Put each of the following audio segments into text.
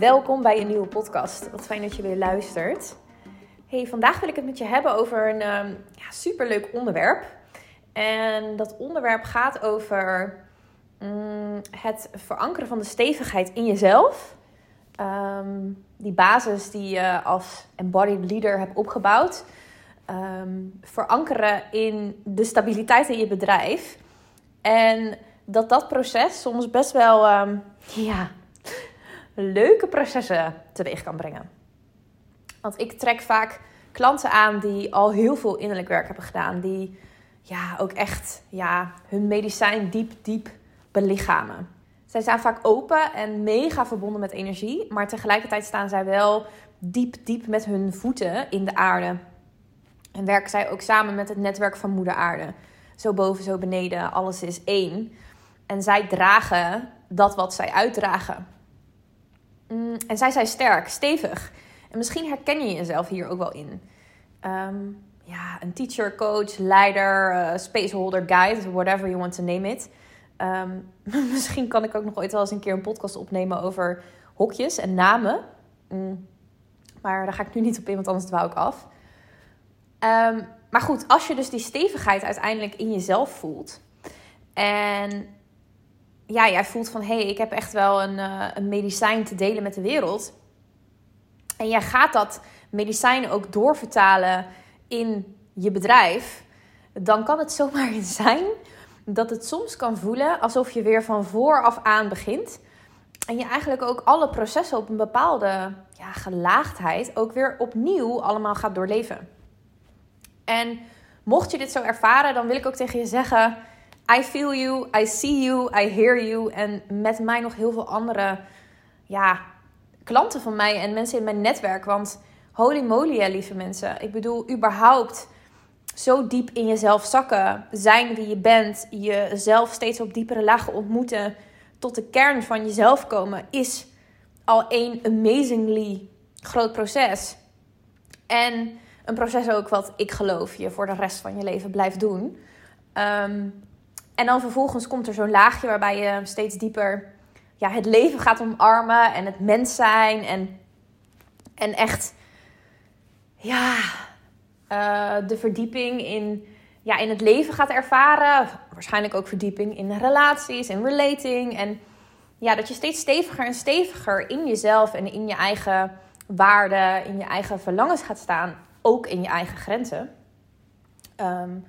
welkom bij een nieuwe podcast. Wat fijn dat je weer luistert. Hey, vandaag wil ik het met je hebben over een um, ja, superleuk onderwerp. En dat onderwerp gaat over mm, het verankeren van de stevigheid in jezelf. Ehm, die basis die je als embodied leader hebt opgebouwd. Ehm, verankeren in de stabiliteit in je bedrijf. En dat dat proces soms best wel ja, leuke processen teweeg kan brengen. Want ik trek vaak klanten aan die al heel veel innerlijk werk hebben gedaan. Die ja, ook echt ja, hun medicijn diep, diep belichamen. Zij zijn vaak open en mega verbonden met energie. Maar tegelijkertijd staan zij wel diep, diep met hun voeten in de aarde. En werken zij ook samen met het netwerk van Moeder Aarde. Zo boven, zo beneden, alles is één. En zij dragen dat wat zij uitdragen. Mm, en zij zijn sterk, stevig. En misschien herken je jezelf hier ook wel in. Ehm, ja, een teacher, coach, leider, uh, spaceholder, guide, whatever you want to name it. Ehm, misschien kan ik ook nog ooit wel eens een keer een podcast opnemen over hokjes en namen. Mm, maar daar ga ik nu niet op in, want anders dwaal ik af. Ehm, maar goed, als je dus die stevigheid uiteindelijk in jezelf voelt. En ja, jij voelt van hé, hey, ik heb echt wel een, uh, een medicijn te delen met de wereld. En jij gaat dat medicijn ook doorvertalen in je bedrijf. Dan kan het zomaar zijn dat het soms kan voelen alsof je weer van vooraf aan begint. En je eigenlijk ook alle processen op een bepaalde ja, gelaagdheid ook weer opnieuw allemaal gaat doorleven. En mocht je dit zo ervaren, dan wil ik ook tegen je zeggen I feel you, I see you, I hear you. En met mij nog heel veel andere ja, klanten van mij en mensen in mijn netwerk. Want holy moly, lieve mensen. Ik bedoel, überhaupt zo diep in jezelf zakken. Zijn wie je bent. Jezelf steeds op diepere lagen ontmoeten. Tot de kern van jezelf komen. Is al een amazingly groot proces. En een proces ook wat ik geloof je voor de rest van je leven blijft doen. Um, en dan vervolgens komt er zo'n laagje waarbij je steeds dieper ja, het leven gaat omarmen en het mens zijn. En, en echt ja, uh, de verdieping in, ja, in het leven gaat ervaren. Waarschijnlijk ook verdieping in relaties, in relating. En ja, dat je steeds steviger en steviger in jezelf en in je eigen waarden, in je eigen verlangens gaat staan. Ook in je eigen grenzen. Um,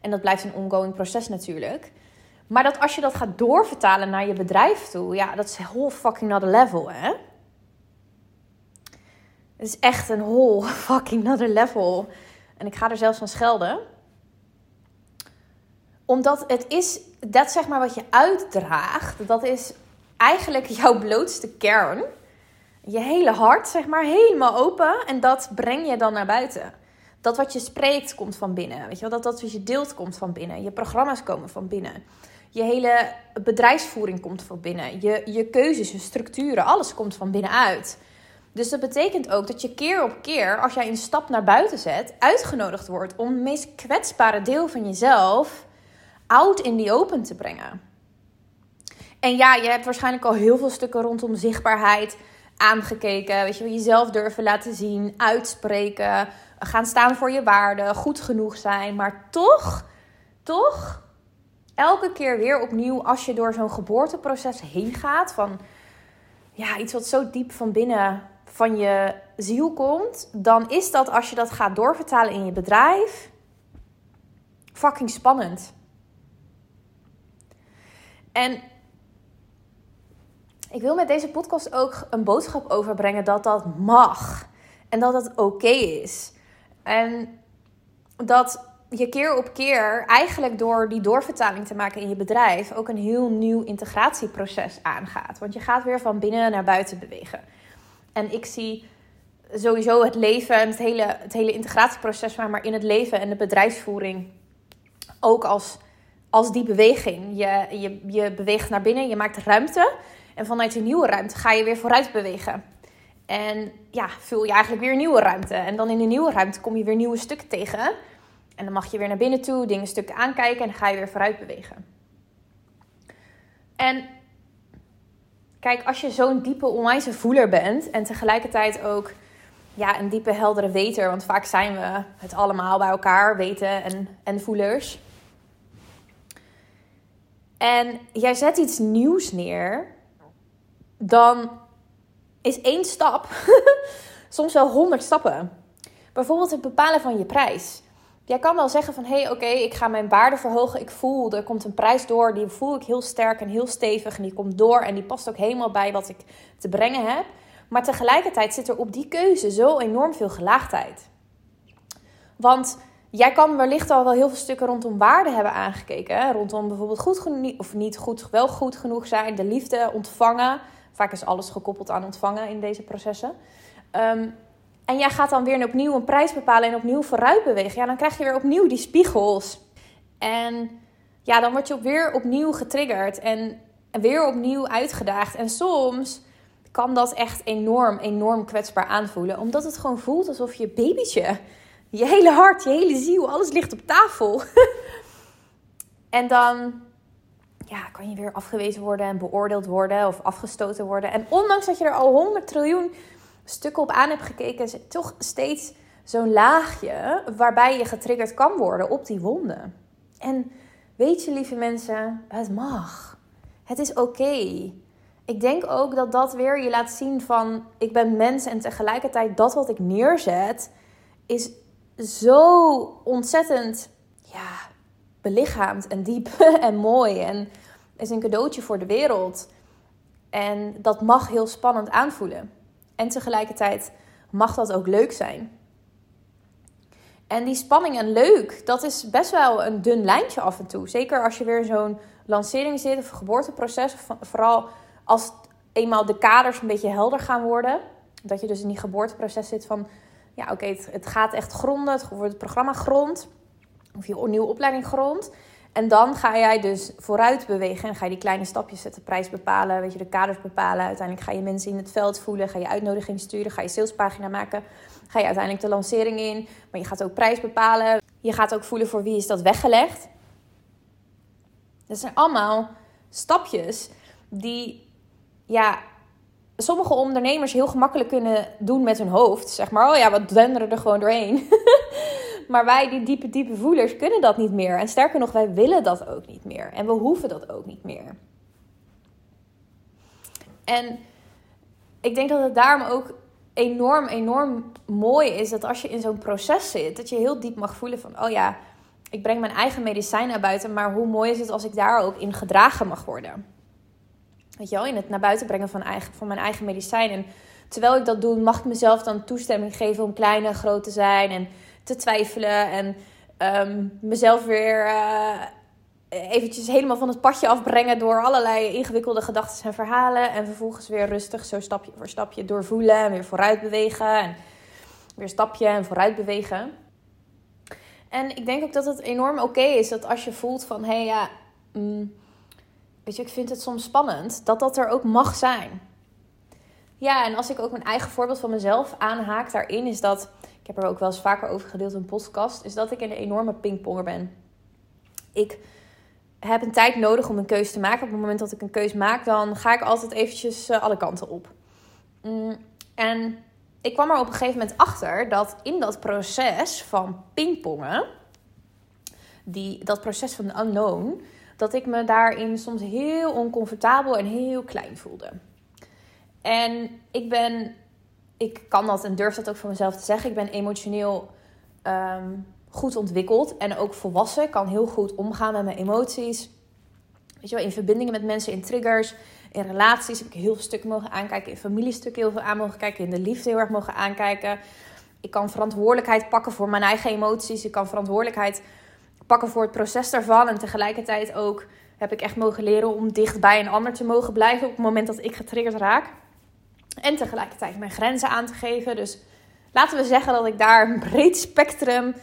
en dat blijft een ongoing proces natuurlijk. Maar dat als je dat gaat doorvertalen naar je bedrijf toe, ja, dat is een whole fucking another level, hè? Het is echt een whole fucking another level. En ik ga er zelfs van schelden. Omdat het is, dat zeg maar wat je uitdraagt, dat is eigenlijk jouw blootste kern. Je hele hart, zeg maar, helemaal open. En dat breng je dan naar buiten. Dat wat je spreekt komt van binnen. Weet je wel? Dat, dat wat je deelt komt van binnen. Je programma's komen van binnen. Je hele bedrijfsvoering komt van binnen. Je, je keuzes, je structuren, alles komt van binnenuit. Dus dat betekent ook dat je keer op keer, als jij een stap naar buiten zet, uitgenodigd wordt om het meest kwetsbare deel van jezelf out in the open te brengen. En ja, je hebt waarschijnlijk al heel veel stukken rondom zichtbaarheid aangekeken. Weet je, jezelf durven laten zien, uitspreken, gaan staan voor je waarden, goed genoeg zijn. Maar toch, toch, elke keer weer opnieuw als je door zo'n geboorteproces heen gaat van ja, iets wat zo diep van binnen van je ziel komt, dan is dat als je dat gaat doorvertalen in je bedrijf fucking spannend. En ik wil met deze podcast ook een boodschap overbrengen dat dat mag en dat het oké is. En dat je keer op keer eigenlijk door die doorvertaling te maken in je bedrijf ook een heel nieuw integratieproces aangaat. Want je gaat weer van binnen naar buiten bewegen. En ik zie sowieso het leven en het hele, het hele integratieproces, maar in het leven en de bedrijfsvoering ook als, als die beweging. Je, je, je beweegt naar binnen, je maakt ruimte. En vanuit die nieuwe ruimte ga je weer vooruit bewegen. En ja, vul je eigenlijk weer nieuwe ruimte. En dan in de nieuwe ruimte kom je weer nieuwe stukken tegen. En dan mag je weer naar binnen toe, dingen stukken aankijken en dan ga je weer vooruit bewegen. En kijk, als je zo'n diepe onwijze voeler bent en tegelijkertijd ook ja, een diepe heldere weter, want vaak zijn we het allemaal bij elkaar, weten en, en voelers. En jij zet iets nieuws neer, dan is één stap soms wel honderd stappen. Bijvoorbeeld het bepalen van je prijs. Jij kan wel zeggen van, hé, hey, oké, ik ga mijn waarde verhogen. Ik voel, er komt een prijs door, die voel ik heel sterk en heel stevig. En die komt door en die past ook helemaal bij wat ik te brengen heb. Maar tegelijkertijd zit er op die keuze zo enorm veel gelaagdheid. Want jij kan wellicht al wel heel veel stukken rondom waarde hebben aangekeken. Rondom bijvoorbeeld goed genoeg, of niet goed, wel goed genoeg zijn, de liefde, ontvangen. Vaak is alles gekoppeld aan ontvangen in deze processen. Ehm, en jij gaat dan weer opnieuw een prijs bepalen en opnieuw vooruit bewegen. Ja, dan krijg je weer opnieuw die spiegels. En ja, dan word je weer opnieuw getriggerd en weer opnieuw uitgedaagd. En soms kan dat echt enorm, enorm kwetsbaar aanvoelen. Omdat het gewoon voelt alsof je babytje, je hele hart, je hele ziel, alles ligt op tafel. en dan ja, kan je weer afgewezen worden en beoordeeld worden of afgestoten worden. En ondanks dat je er al 100 triljoen stukken op aan hebt gekeken, is het toch steeds zo'n laagje waarbij je getriggerd kan worden op die wonden. En weet je, lieve mensen, het mag. Het is oké. Ik denk ook dat dat weer je laat zien van ik ben mens en tegelijkertijd dat wat ik neerzet is zo ontzettend ja, belichaamd en diep en mooi en is een cadeautje voor de wereld. En dat mag heel spannend aanvoelen. En tegelijkertijd mag dat ook leuk zijn. En die spanning en leuk, dat is best wel een dun lijntje af en toe. Zeker als je weer zo'n lancering zit of geboorteproces. Vooral als eenmaal de kaders een beetje helder gaan worden. Dat je dus in die geboorteproces zit van... Ja, oké, het, het, gaat echt gronden. Het wordt het programma grond. Of je nieuwe opleiding grond. En dan ga jij dus vooruit bewegen en ga je die kleine stapjes zetten, prijs bepalen, weet je, de kaders bepalen. Uiteindelijk ga je mensen in het veld voelen, ga je uitnodiging sturen, ga je salespagina maken, ga je uiteindelijk de lancering in. Maar je gaat ook prijs bepalen. Je gaat ook voelen voor wie is dat weggelegd. Dat zijn allemaal stapjes die, ja, sommige ondernemers heel gemakkelijk kunnen doen met hun hoofd. Zeg maar, oh ja, wat denderen er gewoon doorheen. Maar wij, die diepe, diepe voelers, kunnen dat niet meer. En sterker nog, wij willen dat ook niet meer. En we hoeven dat ook niet meer. En ik denk dat het daarom ook enorm, enorm mooi is dat als je in zo'n proces zit, dat je heel diep mag voelen van, oh ja, ik breng mijn eigen medicijn naar buiten, maar hoe mooi is het als ik daar ook in gedragen mag worden? Weet je wel, in het naar buiten brengen van, eigen, van mijn eigen medicijn. En terwijl ik dat doe, mag ik mezelf dan toestemming geven om klein en groot te zijn en te twijfelen en ehm, mezelf weer uh, eventjes helemaal van het padje afbrengen door allerlei ingewikkelde gedachten en verhalen. En vervolgens weer rustig zo stapje voor stapje doorvoelen en weer vooruit bewegen. En weer stapje en vooruit bewegen. En ik denk ook dat het enorm oké is dat als je voelt van hé hey, ja, mm, weet je, ik vind het soms spannend, dat dat er ook mag zijn. Ja, en als ik ook mijn eigen voorbeeld van mezelf aanhaak daarin, is dat heb er ook wel eens vaker over gedeeld in een podcast, is dat ik een enorme pingponger ben. Ik heb een tijd nodig om een keuze te maken. Op het moment dat ik een keuze maak, dan ga ik altijd eventjes eh, alle kanten op. Mm, en ik kwam er op een gegeven moment achter dat in dat proces van pingpongen, die, dat proces van de unknown, dat ik me daarin soms heel oncomfortabel en heel klein voelde. En ik ben ik kan dat en durf dat ook voor mezelf te zeggen. Ik ben emotioneel ehm, goed ontwikkeld en ook volwassen. Ik kan heel goed omgaan met mijn emoties. Weet je wel, in verbindingen met mensen, in triggers, in relaties heb ik heel veel stukken mogen aankijken. In familiestukken heel veel aan mogen kijken. In de liefde heel erg mogen aankijken. Ik kan verantwoordelijkheid pakken voor mijn eigen emoties. Ik kan verantwoordelijkheid pakken voor het proces daarvan. En tegelijkertijd ook heb ik echt mogen leren om dicht bij een ander te mogen blijven op het moment dat ik getriggerd raak. En tegelijkertijd mijn grenzen aan te geven. Dus laten we zeggen dat ik daar een breed spectrum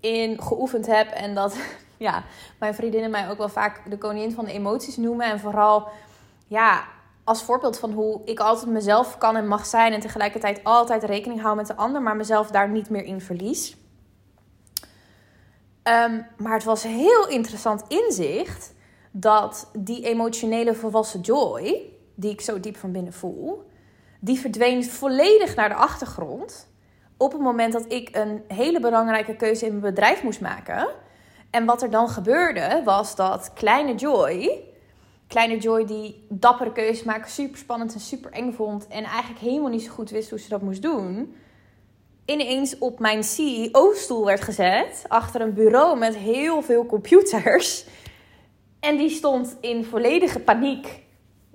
in geoefend heb. En dat ja, mijn vriendinnen mij ook wel vaak de koningin van de emoties noemen. En vooral ja, als voorbeeld van hoe ik altijd mezelf kan en mag zijn. En tegelijkertijd altijd rekening hou met de ander, maar mezelf daar niet meer in verlies. Um, maar het was heel interessant inzicht dat die emotionele volwassen joy die ik zo diep van binnen voel, die verdween volledig naar de achtergrond op het moment dat ik een hele belangrijke keuze in mijn bedrijf moest maken. En wat er dan gebeurde, was dat kleine Joy, kleine Joy die dappere keuzes maken, super spannend en super eng vond en eigenlijk helemaal niet zo goed wist hoe ze dat moest doen, ineens op mijn CEO-stoel werd gezet achter een bureau met heel veel computers. En die stond in volledige paniek.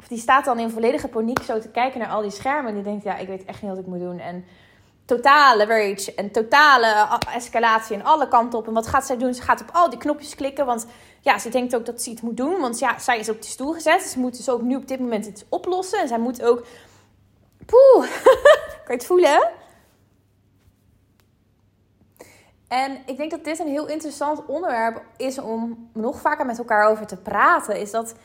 Die staat dan in volledige paniek zo te kijken naar al die schermen. En die denkt, ja, ik weet echt niet wat ik moet doen. En totale rage en totale escalatie en alle kanten op. En wat gaat zij doen? Ze gaat op al die knopjes klikken. Want ja, ze denkt ook dat ze iets moet doen. Want ja, zij is op die stoel gezet. Ze moet dus ook nu op dit moment iets oplossen. En zij moet ook... Poeh, kan je het voelen? En ik denk dat dit een heel interessant onderwerp is om nog vaker met elkaar over te praten. Is dat,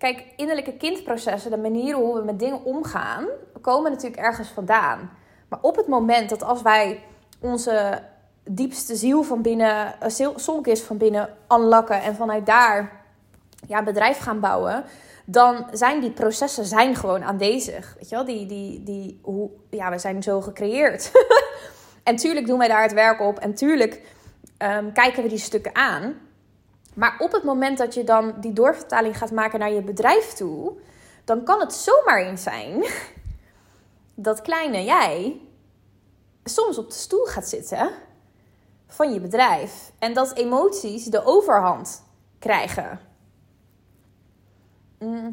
kijk, innerlijke kindprocessen, de manieren hoe we met dingen omgaan, komen natuurlijk ergens vandaan. Maar op het moment dat als wij onze diepste ziel van binnen, uh, van binnen unlocken en vanuit daar ja, een bedrijf gaan bouwen, dan zijn die processen zijn gewoon aanwezig. Weet je wel, die, die, die, hoe, ja, we zijn zo gecreëerd. en tuurlijk doen wij daar het werk op en tuurlijk um, kijken we die stukken aan. Maar op het moment dat je dan die doorvertaling gaat maken naar je bedrijf toe, dan kan het zomaar eens zijn dat kleine jij soms op de stoel gaat zitten van je bedrijf. En dat emoties de overhand krijgen. Mm.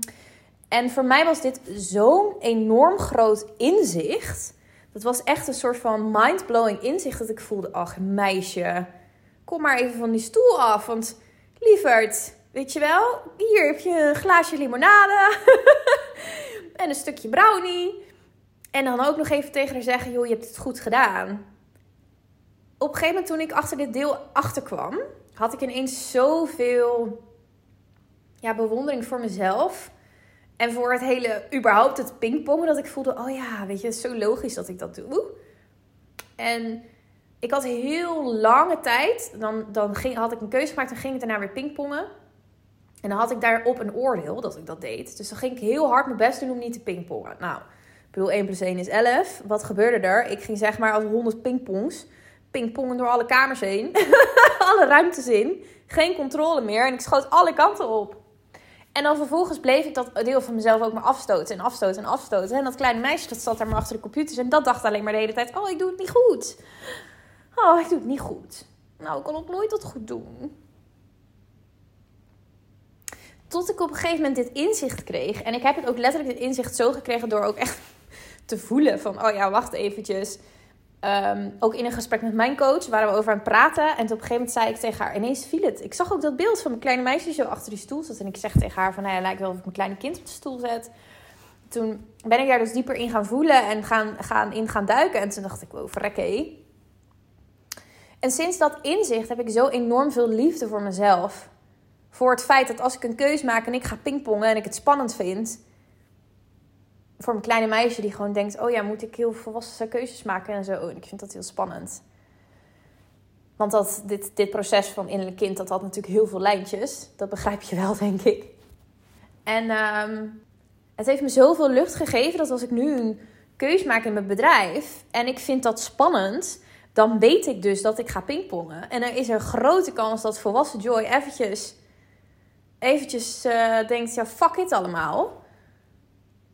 En voor mij was dit zo'n enorm groot inzicht. Dat was echt een soort van mind-blowing inzicht dat ik voelde: ach, meisje, kom maar even van die stoel af. Want lieverd, weet je wel, hier heb je een glaasje limonade en een stukje brownie. En dan ook nog even tegen haar zeggen: joh, je hebt het goed gedaan. Op een gegeven moment, toen ik achter dit deel achterkwam, had ik ineens zoveel ja, bewondering voor mezelf. En voor het hele, überhaupt het pingpongen, dat ik voelde: oh ja, weet je, het is zo logisch dat ik dat doe. En ik had heel lange tijd, dan, dan ging, had ik een keuze gemaakt en ging ik daarna weer pingpongen. En dan had ik daarop een oordeel dat ik dat deed. Dus dan ging ik heel hard mijn best doen om niet te pingpongen. Nou, bedoel, 1 plus 1 is 11. Wat gebeurde er? Ik ging zeg maar als 100 pingpongs. Pingpongen door alle kamers heen. alle ruimtes in. Geen controle meer. En ik schoot alle kanten op. En dan vervolgens bleef ik dat deel van mezelf ook maar afstoten en afstoten en afstoten. En dat kleine meisje dat zat daar maar achter de computers. En dat dacht alleen maar de hele tijd: Oh, ik doe het niet goed. Oh, ik doe het niet goed. Nou, ik kan ook nooit dat goed doen. Tot ik op een gegeven moment dit inzicht kreeg. En ik heb het ook letterlijk dit inzicht zo gekregen door ook echt te voelen van, oh ja, wacht eventjes. Um, ook in een gesprek met mijn coach waren we over aan het praten. En op een gegeven moment zei ik tegen haar, ineens viel het. Ik zag ook dat beeld van mijn kleine meisje zo achter die stoel zat. En ik zeg tegen haar van, nou lijkt wel of ik mijn kleine kind op de stoel zet. Toen ben ik daar dus dieper in gaan voelen en gaan, gaan, in gaan duiken. En toen dacht ik, wow, verrekke. En sinds dat inzicht heb ik zo enorm veel liefde voor mezelf. Voor het feit dat als ik een keus maak en ik ga pingpongen en ik het spannend vind, voor een kleine meisje die gewoon denkt: oh ja, moet ik heel volwassen keuzes maken en zo. En ik vind dat heel spannend. Want dat, dit, dit proces van innerlijk kind, dat had natuurlijk heel veel lijntjes. Dat begrijp je wel, denk ik. En ehm, het heeft me zoveel lucht gegeven dat als ik nu een keus maak in mijn bedrijf en ik vind dat spannend, dan weet ik dus dat ik ga pingpongen. En er is een grote kans dat volwassen Joy eventjes, eventjes uh, denkt, ja, fuck it allemaal.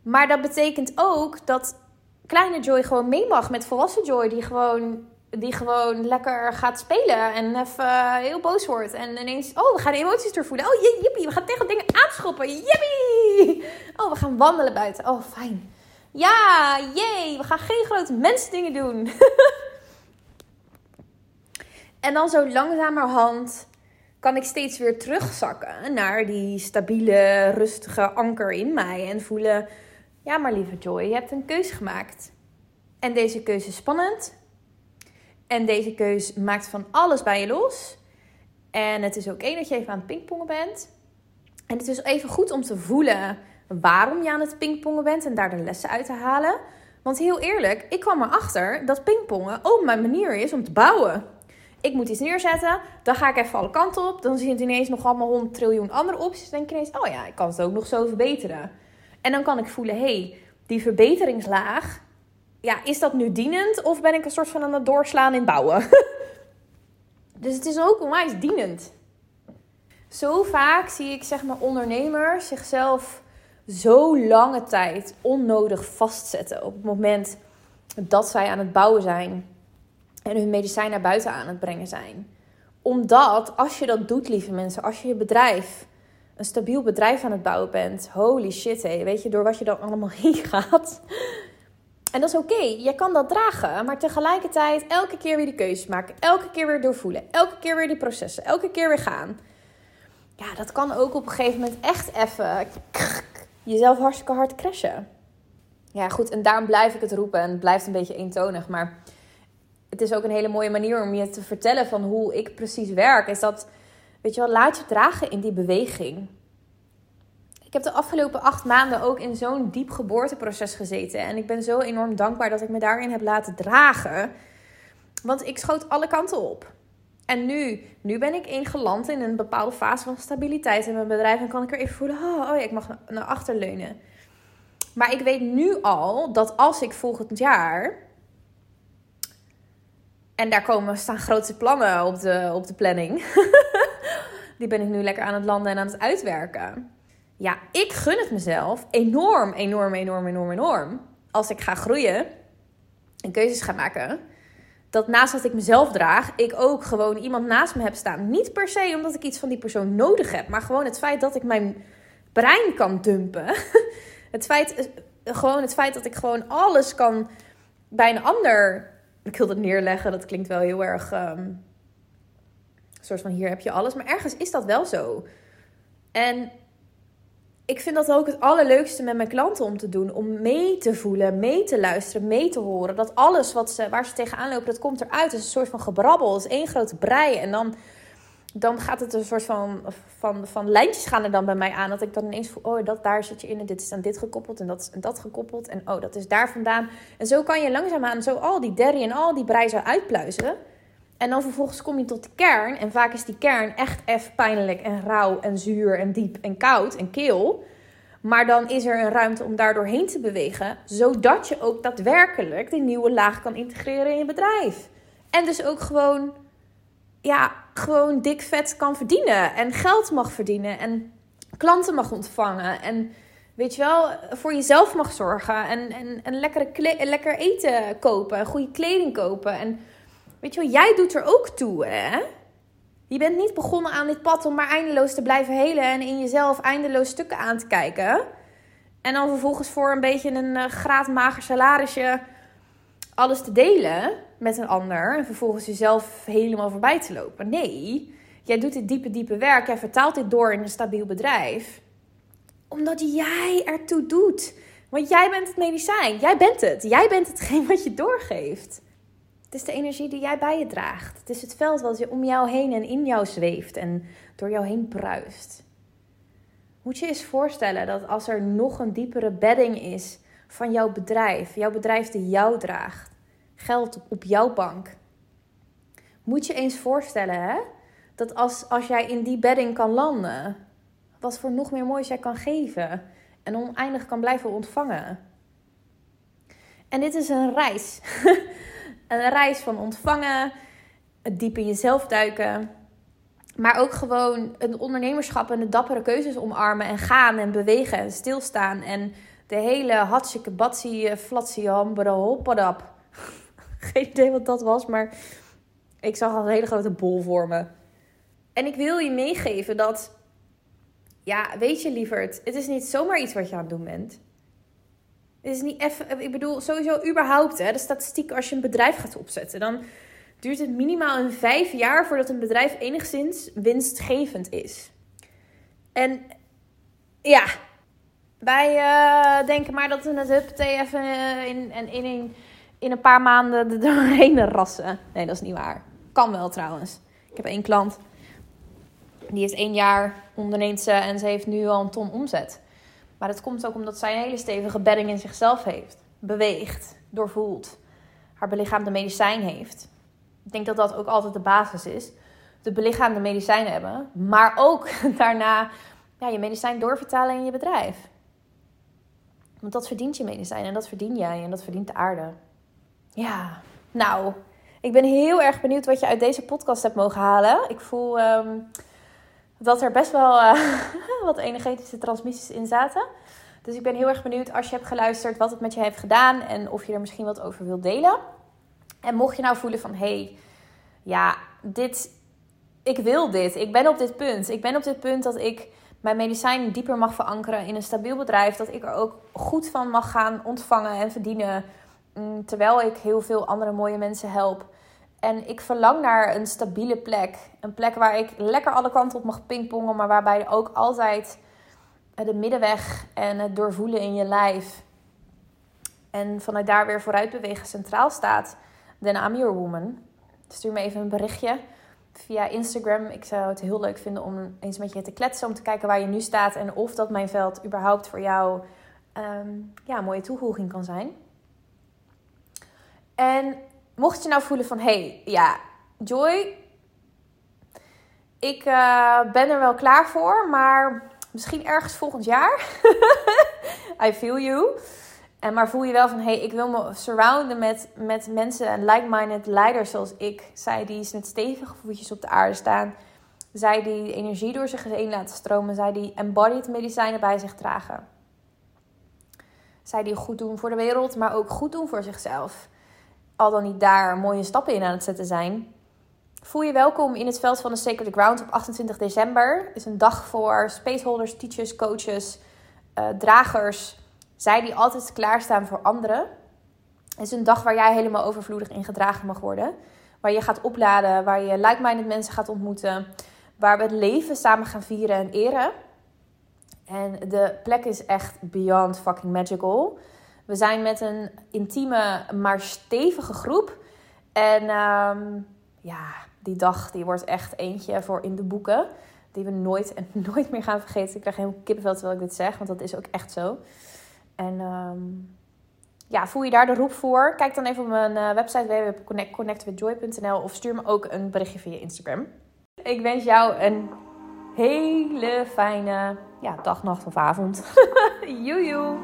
Maar dat betekent ook dat kleine Joy gewoon mee mag met volwassen Joy. Die gewoon, die gewoon lekker gaat spelen en even uh, heel boos wordt. En ineens, oh, we gaan de emoties doorvoelen. Oh, jippie, we gaan tegen dingen aanschoppen. Jippie! Oh, we gaan wandelen buiten. Oh, fijn. Ja, jee, we gaan geen grote mensdingen doen. en dan zo langzamerhand kan ik steeds weer terugzakken naar die stabiele, rustige anker in mij. En voelen, ja, maar lieve Joy, je hebt een keuze gemaakt. En deze keuze is spannend. En deze keuze maakt van alles bij je los. En het is ook één dat je even aan het pingpongen bent. En het is even goed om te voelen waarom je aan het pingpongen bent en daar de lessen uit te halen. Want heel eerlijk, ik kwam erachter dat pingpongen ook mijn manier is om te bouwen. Ik moet iets neerzetten, dan ga ik even alle kanten op. Dan zie je ineens nog allemaal 100 triljoen andere opties. Dan denk ik ineens, oh ja, ik kan het ook nog zo verbeteren. En dan kan ik voelen, hey, die verbeteringslaag, ja, is dat nu dienend of ben ik een soort van aan het doorslaan in bouwen? dus het is ook onwijs dienend. Zo vaak zie ik zeg maar ondernemers zichzelf zo lange tijd onnodig vastzetten op het moment dat zij aan het bouwen zijn en hun medicijn naar buiten aan het brengen zijn. Omdat als je dat doet, lieve mensen, als je je bedrijf, een stabiel bedrijf aan het bouwen bent, holy shit, hé, weet je, door wat je dan allemaal heen gaat. En dat is oké, je kan dat dragen, maar tegelijkertijd elke keer weer die keuzes maken, elke keer weer doorvoelen, elke keer weer die processen, elke keer weer gaan. Ja, dat kan ook op een gegeven moment echt even jezelf hartstikke hard crashen. Ja, goed, en daarom blijf ik het roepen en het blijft een beetje eentonig, maar het is ook een hele mooie manier om je te vertellen van hoe ik precies werk. Is dat, weet je wel, laat je dragen in die beweging. Ik heb de afgelopen acht maanden ook in zo'n diep geboorteproces gezeten. En ik ben zo enorm dankbaar dat ik me daarin heb laten dragen. Want ik schoot alle kanten op. En nu, nu ben ik ingeland in een bepaalde fase van stabiliteit in mijn bedrijf. En kan ik er even voelen, oh, oh ja, ik mag naar achter leunen. Maar ik weet nu al dat als ik volgend jaar en daar komen, staan grootste plannen op de, op de planning. Die ben ik nu lekker aan het landen en aan het uitwerken. Ja, ik gun het mezelf enorm, enorm, enorm, enorm, enorm. Als ik ga groeien en keuzes ga maken. Dat naast dat ik mezelf draag, ik ook gewoon iemand naast me heb staan. Niet per se omdat ik iets van die persoon nodig heb. Maar gewoon het feit dat ik mijn brein kan dumpen. Het feit, gewoon het feit dat ik gewoon alles kan bij een ander ik wil dat neerleggen. Dat klinkt wel heel erg. Um, soort van hier heb je alles. Maar ergens is dat wel zo. En ik vind dat ook het allerleukste met mijn klanten om te doen. Om mee te voelen, mee te luisteren, mee te horen. Dat alles wat ze, waar ze tegenaan lopen, dat komt eruit. Het is een soort van gebrabbel. Het is één grote brei. En dan dan gaat het een soort van, van, van lijntjes gaan er dan bij mij aan. Dat ik dan ineens voel, oh, dat, daar zit je in en dit is aan dit gekoppeld en dat is aan dat gekoppeld. En oh, dat is daar vandaan. En zo kan je langzaamaan zo al die derry en al die brei zo uitpluizen. En dan vervolgens kom je tot de kern. En vaak is die kern echt even pijnlijk en rauw en zuur en diep en koud en keel. Maar dan is er een ruimte om daar doorheen te bewegen. Zodat je ook daadwerkelijk die nieuwe laag kan integreren in je bedrijf. En dus ook gewoon ja, gewoon dik vet kan verdienen. En geld mag verdienen. En klanten mag ontvangen. En weet je wel, voor jezelf mag zorgen. En, en, en lekkere lekker eten kopen. En goede kleding kopen. En weet je wel, jij doet er ook toe, hè? Je bent niet begonnen aan dit pad om maar eindeloos te blijven helen. En in jezelf eindeloos stukken aan te kijken. En dan vervolgens voor een beetje een uh, graadmager salarisje alles te delen met een ander en vervolgens jezelf helemaal voorbij te lopen. Nee, jij doet dit diepe, diepe werk. Jij vertaalt dit door in een stabiel bedrijf. Omdat jij ertoe doet. Want jij bent het medicijn. Jij bent het. Jij bent hetgeen wat je doorgeeft. Het is de energie die jij bij je draagt. Het is het veld wat om jou heen en in jou zweeft en door jou heen bruist. Moet je eens voorstellen dat als er nog een diepere bedding is van jouw bedrijf, jouw bedrijf die jou draagt, geld op jouw bank. Moet je eens voorstellen, hè? Dat als, als jij in die bedding kan landen, wat voor nog meer moois jij kan geven en oneindig kan blijven ontvangen. En dit is een reis. een reis van ontvangen, het diep in jezelf duiken. Maar ook gewoon een ondernemerschap en de dappere keuzes omarmen en gaan en bewegen en stilstaan. En de hele hatsike batsie, flatsie, hambere, hoppadap geen idee wat dat was, maar ik zag al een hele grote bol voor me. En ik wil je meegeven dat, ja, weet je lieverd, het is niet zomaar iets wat je aan het doen bent. Het is niet even, ik bedoel, sowieso überhaupt, hè, de statistiek als je een bedrijf gaat opzetten, dan duurt het minimaal een vijf jaar voordat een bedrijf enigszins winstgevend is. En ja, wij uh, denken maar dat we het huppatee even uh, in, in, in, in in een paar maanden er doorheen rassen. Nee, dat is niet waar. Kan wel trouwens. Ik heb één klant. Die is één jaar onderneemt ze en ze heeft nu al een ton omzet. Maar dat komt ook omdat zij een hele stevige bedding in zichzelf heeft. Beweegt, doorvoelt. Haar belichaamde medicijn heeft. Ik denk dat dat ook altijd de basis is. De belichaamde medicijn hebben. Maar ook daarna ja, je medicijn doorvertalen in je bedrijf. Want dat verdient je medicijn en dat verdien jij en dat verdient de aarde. Ja, nou, ik ben heel erg benieuwd wat je uit deze podcast hebt mogen halen. Ik voel ehm, dat er best wel uh, wat energetische transmissies in zaten. Dus ik ben heel erg benieuwd als je hebt geluisterd wat het met je heeft gedaan en of je er misschien wat over wilt delen. En mocht je nou voelen van hé, hey, ja, dit, ik wil dit. Ik ben op dit punt. Ik ben op dit punt dat ik mijn medicijn dieper mag verankeren in een stabiel bedrijf. Dat ik er ook goed van mag gaan ontvangen en verdienen. Mm, terwijl ik heel veel andere mooie mensen help. En ik verlang naar een stabiele plek. Een plek waar ik lekker alle kanten op mag pingpongen. Maar waarbij ook altijd de middenweg en het doorvoelen in je lijf. En vanuit daar weer vooruit bewegen centraal staat. Then I'm your woman. Stuur me even een berichtje via Instagram. Ik zou het heel leuk vinden om eens met je te kletsen. Om te kijken waar je nu staat. En of dat mijn veld überhaupt voor jou ehm, ja, een mooie toevoeging kan zijn. En mocht je nou voelen van... hey, ja, Joy... Ik uh, ben er wel klaar voor, maar misschien ergens volgend jaar. I feel you. En maar voel je wel van, hey, ik wil me surrounden met, met mensen en like-minded leiders zoals ik. Zij die met stevige voetjes op de aarde staan. Zij die energie door zich heen laten stromen. Zij die embodied medicijnen bij zich dragen. Zij die goed doen voor de wereld, maar ook goed doen voor zichzelf. Al dan niet daar mooie stappen in aan het zetten zijn. Voel je welkom in het veld van de Sacred Ground op 28 december. is een dag voor spaceholders, teachers, coaches, uh, dragers zij die altijd klaarstaan voor anderen. Het is een dag waar jij helemaal overvloedig in gedragen mag worden. Waar je gaat opladen, waar je like-minded mensen gaat ontmoeten. Waar we het leven samen gaan vieren en eren. En de plek is echt beyond fucking magical. We zijn met een intieme, maar stevige groep. En ehm, ja, die dag die wordt echt eentje voor in de boeken. Die we nooit en nooit meer gaan vergeten. Ik krijg helemaal kippenvel terwijl ik dit zeg, want dat is ook echt zo. En um, ja, voel je daar de roep voor? Kijk dan even op mijn uh, website www.connectwithjoy.nl of stuur me ook een berichtje via Instagram. Ik wens jou een hele fijne ja, dag, nacht of avond. Joejoe!